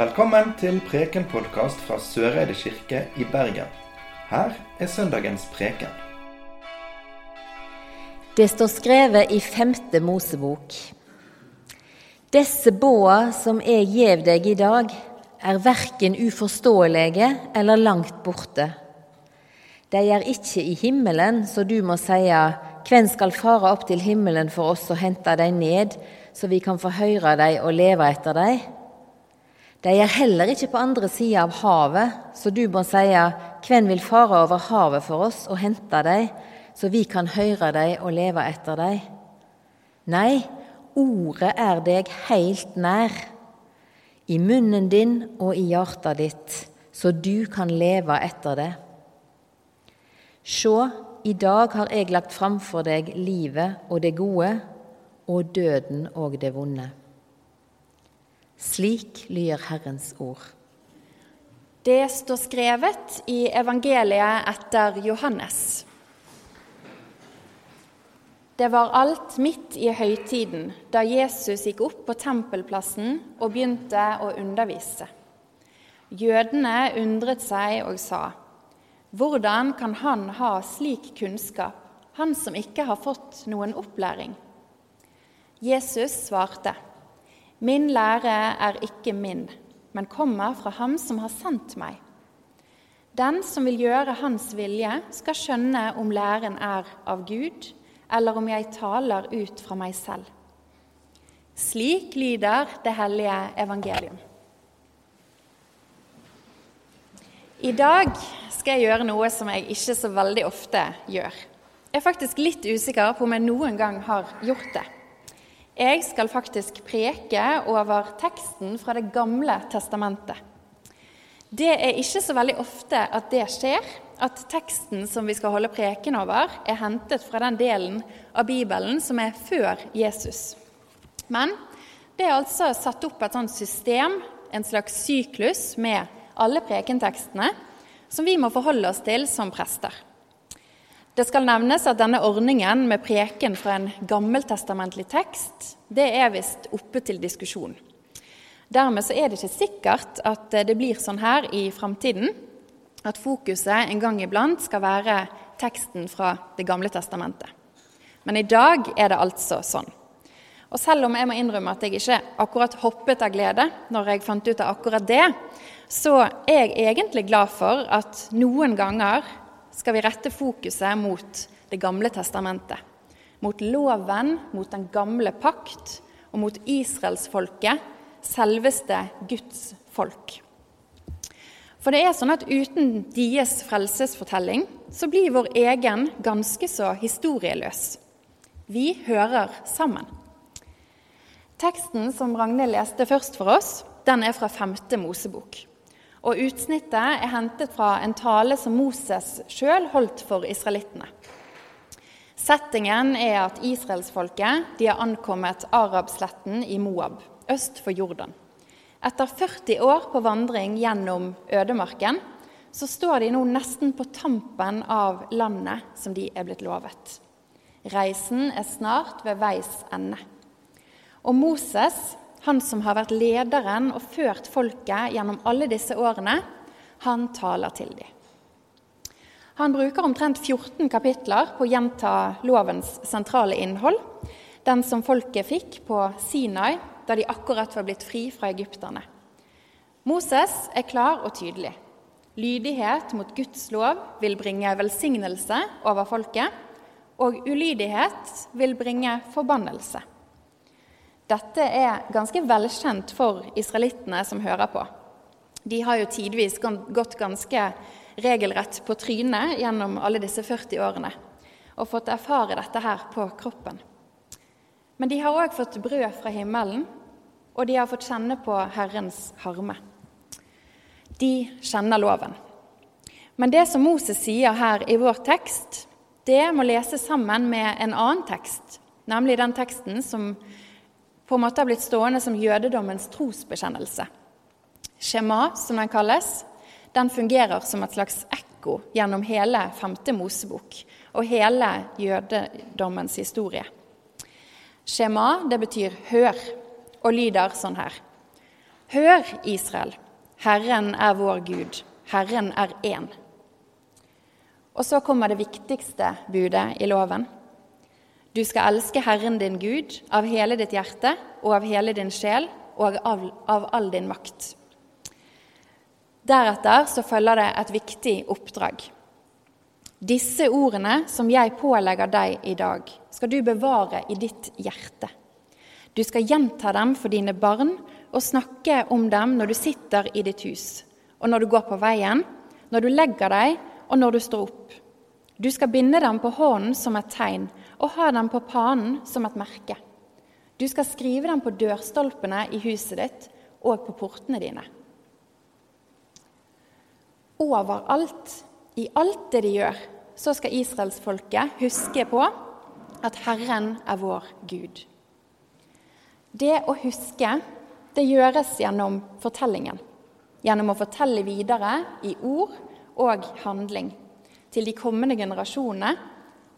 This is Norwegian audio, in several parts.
Velkommen til Preken-podkast fra Søreide kirke i Bergen. Her er søndagens preken. Det står skrevet i femte Mosebok. Disse båa som jeg gjev deg i dag, er verken uforståelige eller langt borte. De er ikke i himmelen, så du må seie, hvem skal fare opp til himmelen for oss og hente dem ned, så vi kan få høre dem og leve etter dem? De er heller ikke på andre sida av havet, så du må seie, hvem vil fare over havet for oss og hente dem, så vi kan høre dem og leve etter dem? Nei, ordet er deg heilt nær, i munnen din og i hjertet ditt, så du kan leve etter det. Sjå, i dag har jeg lagt framfor deg livet og det gode, og døden og det vonde. Slik lyder Herrens ord. Det står skrevet i evangeliet etter Johannes. Det var alt midt i høytiden, da Jesus gikk opp på tempelplassen og begynte å undervise. Jødene undret seg og sa:" Hvordan kan han ha slik kunnskap, han som ikke har fått noen opplæring? Jesus svarte, Min lære er ikke min, men kommer fra Ham som har sendt meg. Den som vil gjøre Hans vilje, skal skjønne om læren er av Gud, eller om jeg taler ut fra meg selv. Slik lyder det hellige evangelium. I dag skal jeg gjøre noe som jeg ikke så veldig ofte gjør. Jeg er faktisk litt usikker på om jeg noen gang har gjort det. Jeg skal faktisk preke over teksten fra Det gamle testamentet. Det er ikke så veldig ofte at det skjer, at teksten som vi skal holde preken over, er hentet fra den delen av Bibelen som er før Jesus. Men det er altså satt opp et sånt system, en slags syklus, med alle prekentekstene som vi må forholde oss til som prester. Det skal nevnes at denne ordningen med preken fra en gammeltestamentlig tekst det er visst oppe til diskusjon. Dermed så er det ikke sikkert at det blir sånn her i framtiden, at fokuset en gang iblant skal være teksten fra Det gamle testamentet. Men i dag er det altså sånn. Og selv om jeg må innrømme at jeg ikke akkurat hoppet av glede når jeg fant ut av akkurat det, så er jeg egentlig glad for at noen ganger skal vi rette fokuset mot Det gamle testamentet. Mot loven, mot den gamle pakt og mot israelsfolket, selveste Guds folk. For det er sånn at uten deres frelsesfortelling så blir vår egen ganske så historieløs. Vi hører sammen. Teksten som Ragnhild leste først for oss, den er fra femte Mosebok. Og Utsnittet er hentet fra en tale som Moses sjøl holdt for israelittene. Settingen er at israelsfolket har ankommet Arabsletten i Moab, øst for Jordan. Etter 40 år på vandring gjennom ødemarken så står de nå nesten på tampen av landet som de er blitt lovet. Reisen er snart ved veis ende. Og Moses han som har vært lederen og ført folket gjennom alle disse årene, han taler til dem. Han bruker omtrent 14 kapitler på å gjenta lovens sentrale innhold, den som folket fikk på Sinai da de akkurat var blitt fri fra egypterne. Moses er klar og tydelig. Lydighet mot Guds lov vil bringe velsignelse over folket, og ulydighet vil bringe forbannelse. Dette er ganske velkjent for israelittene som hører på. De har jo tidvis gått ganske regelrett på trynet gjennom alle disse 40 årene og fått erfare dette her på kroppen. Men de har òg fått brød fra himmelen, og de har fått kjenne på Herrens harme. De kjenner loven. Men det som Moses sier her i vår tekst, det må leses sammen med en annen tekst, nemlig den teksten som på en måte har blitt stående som jødedommens trosbekjennelse. Shema, som den kalles, den fungerer som et slags ekko gjennom hele femte Mosebok og hele jødedommens historie. Shema det betyr 'hør' og lyder sånn her. Hør, Israel, Herren er vår Gud, Herren er én. Og så kommer det viktigste budet i loven. Du skal elske Herren din Gud av hele ditt hjerte og av hele din sjel og av, av all din makt. Deretter så følger det et viktig oppdrag. Disse ordene som jeg pålegger deg i dag, skal du bevare i ditt hjerte. Du skal gjenta dem for dine barn og snakke om dem når du sitter i ditt hus, og når du går på veien, når du legger deg og når du står opp. Du skal binde dem på hånden som et tegn og ha dem på panen som et merke. Du skal skrive dem på dørstolpene i huset ditt og på portene dine. Overalt, i alt det de gjør, så skal israelsfolket huske på at Herren er vår Gud. Det å huske, det gjøres gjennom fortellingen. Gjennom å fortelle videre i ord og handling til de kommende generasjonene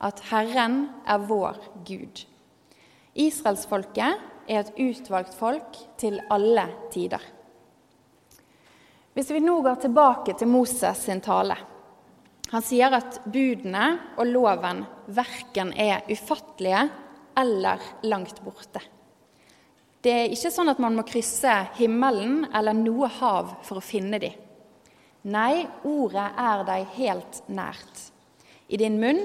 at Herren er vår Gud. Israelsfolket er et utvalgt folk til alle tider. Hvis vi nå går tilbake til Moses sin tale Han sier at budene og loven verken er ufattelige eller langt borte. Det er ikke sånn at man må krysse himmelen eller noe hav for å finne dem. Nei, ordet er deg helt nært, i din munn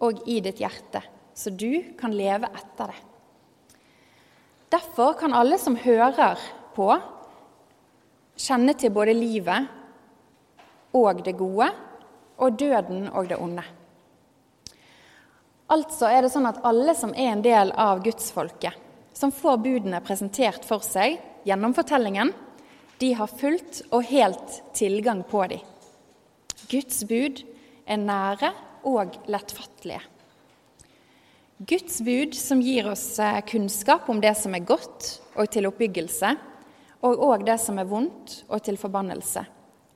og i ditt hjerte, så du kan leve etter det. Derfor kan alle som hører på, kjenne til både livet og det gode, og døden og det onde. Altså er det sånn at alle som er en del av gudsfolket, som får budene presentert for seg gjennom fortellingen, de har fullt og helt tilgang på dem. Guds bud er nære og lettfattelige. Guds bud som gir oss eh, kunnskap om det som er godt og til oppbyggelse, og òg det som er vondt og til forbannelse.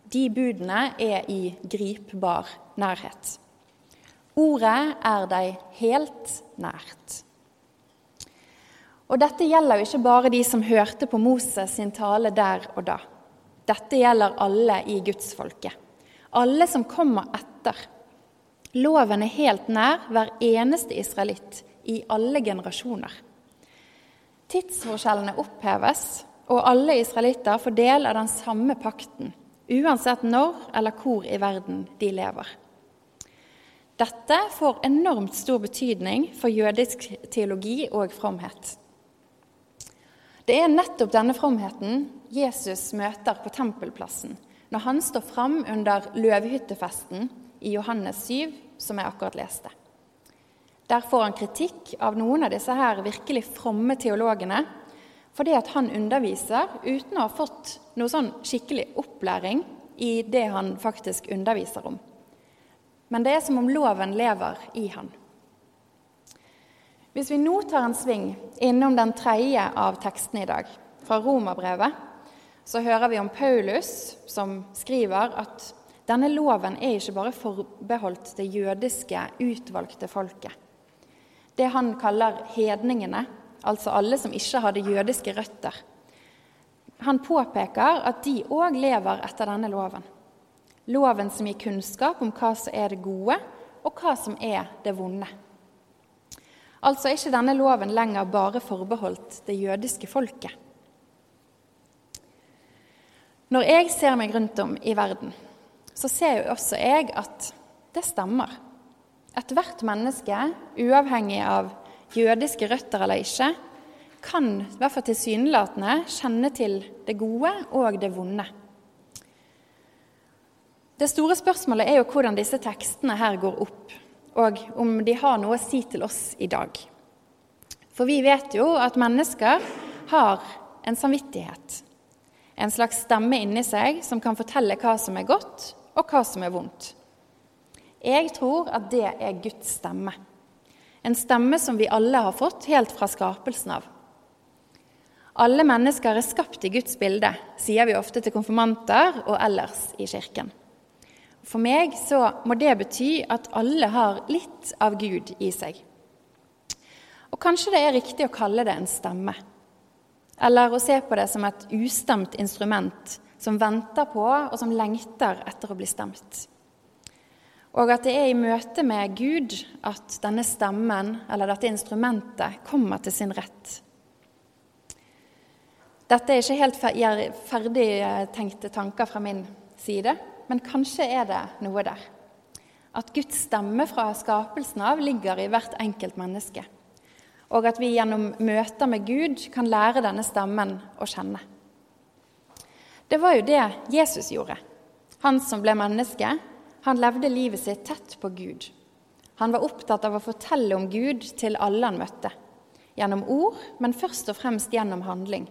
De budene er i gripbar nærhet. Ordet er deg helt nært. Og dette gjelder jo ikke bare de som hørte på Moses sin tale der og da. Dette gjelder alle i gudsfolket. Alle som kommer etter. Loven er helt nær hver eneste israelitt i alle generasjoner. Tidsforskjellene oppheves, og alle israelitter får del av den samme pakten, uansett når eller hvor i verden de lever. Dette får enormt stor betydning for jødisk teologi og fromhet. Det er nettopp denne fromheten Jesus møter på tempelplassen når han står fram under løvhyttefesten i Johannes 7, som jeg akkurat leste. Der får han kritikk av noen av disse her virkelig fromme teologene fordi at han underviser uten å ha fått noe sånn skikkelig opplæring i det han faktisk underviser om. Men det er som om loven lever i han. Hvis vi nå tar en sving innom den tredje av tekstene i dag, fra Romerbrevet, så hører vi om Paulus som skriver at denne loven er ikke bare forbeholdt det jødiske, utvalgte folket. Det han kaller hedningene, altså alle som ikke hadde jødiske røtter. Han påpeker at de òg lever etter denne loven. Loven som gir kunnskap om hva som er det gode, og hva som er det vonde. Altså er ikke denne loven lenger bare forbeholdt det jødiske folket. Når jeg ser meg rundt om i verden, så ser jo også jeg at det stemmer. Ethvert menneske, uavhengig av jødiske røtter eller ikke, kan i hvert fall tilsynelatende kjenne til det gode og det vonde. Det store spørsmålet er jo hvordan disse tekstene her går opp og om de har noe å si til oss i dag. For vi vet jo at mennesker har en samvittighet, en slags stemme inni seg som kan fortelle hva som er godt, og hva som er vondt. Jeg tror at det er Guds stemme, en stemme som vi alle har fått helt fra skapelsen av. Alle mennesker er skapt i Guds bilde, sier vi ofte til konfirmanter og ellers i kirken. For meg så må det bety at alle har litt av Gud i seg. Og kanskje det er riktig å kalle det en stemme. eller å se på det som et ustemt instrument som venter på og som lengter etter å bli stemt. Og at det er i møte med Gud at denne stemmen, eller dette instrumentet, kommer til sin rett. Dette er ikke helt ferdigtenkte tanker fra min side, men kanskje er det noe der. At Guds stemme fra skapelsen av ligger i hvert enkelt menneske. Og at vi gjennom møter med Gud kan lære denne stemmen å kjenne. Det var jo det Jesus gjorde. Han som ble menneske, han levde livet sitt tett på Gud. Han var opptatt av å fortelle om Gud til alle han møtte. Gjennom ord, men først og fremst gjennom handling.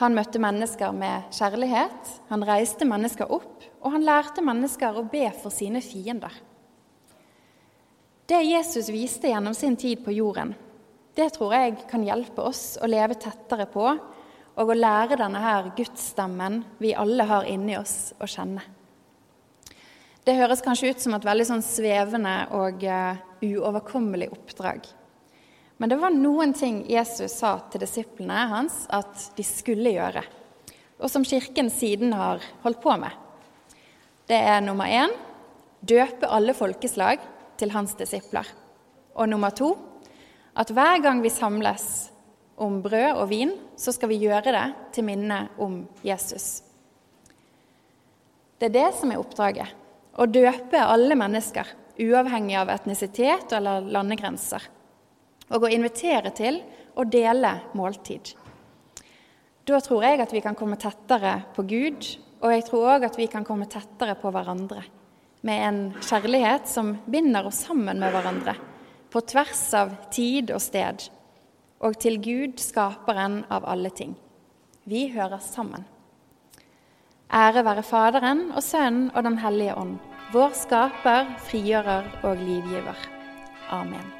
Han møtte mennesker med kjærlighet, han reiste mennesker opp, og han lærte mennesker å be for sine fiender. Det Jesus viste gjennom sin tid på jorden, det tror jeg kan hjelpe oss å leve tettere på og å lære denne her gudsstemmen vi alle har inni oss, å kjenne. Det høres kanskje ut som et veldig sånn svevende og uh, uoverkommelig oppdrag. Men det var noen ting Jesus sa til disiplene hans at de skulle gjøre, og som Kirken siden har holdt på med. Det er nummer én døpe alle folkeslag til hans disipler. Og nummer to at hver gang vi samles om brød og vin, så skal vi gjøre det til minne om Jesus. Det er det som er oppdraget. Å døpe alle mennesker, uavhengig av etnisitet eller landegrenser og å invitere til å dele måltid. Da tror jeg at vi kan komme tettere på Gud, og jeg tror òg at vi kan komme tettere på hverandre. Med en kjærlighet som binder oss sammen med hverandre, på tvers av tid og sted, og til Gud, skaperen av alle ting. Vi hører sammen. Ære være Faderen og Sønnen og Den hellige ånd, vår skaper, frigjører og livgiver. Amen.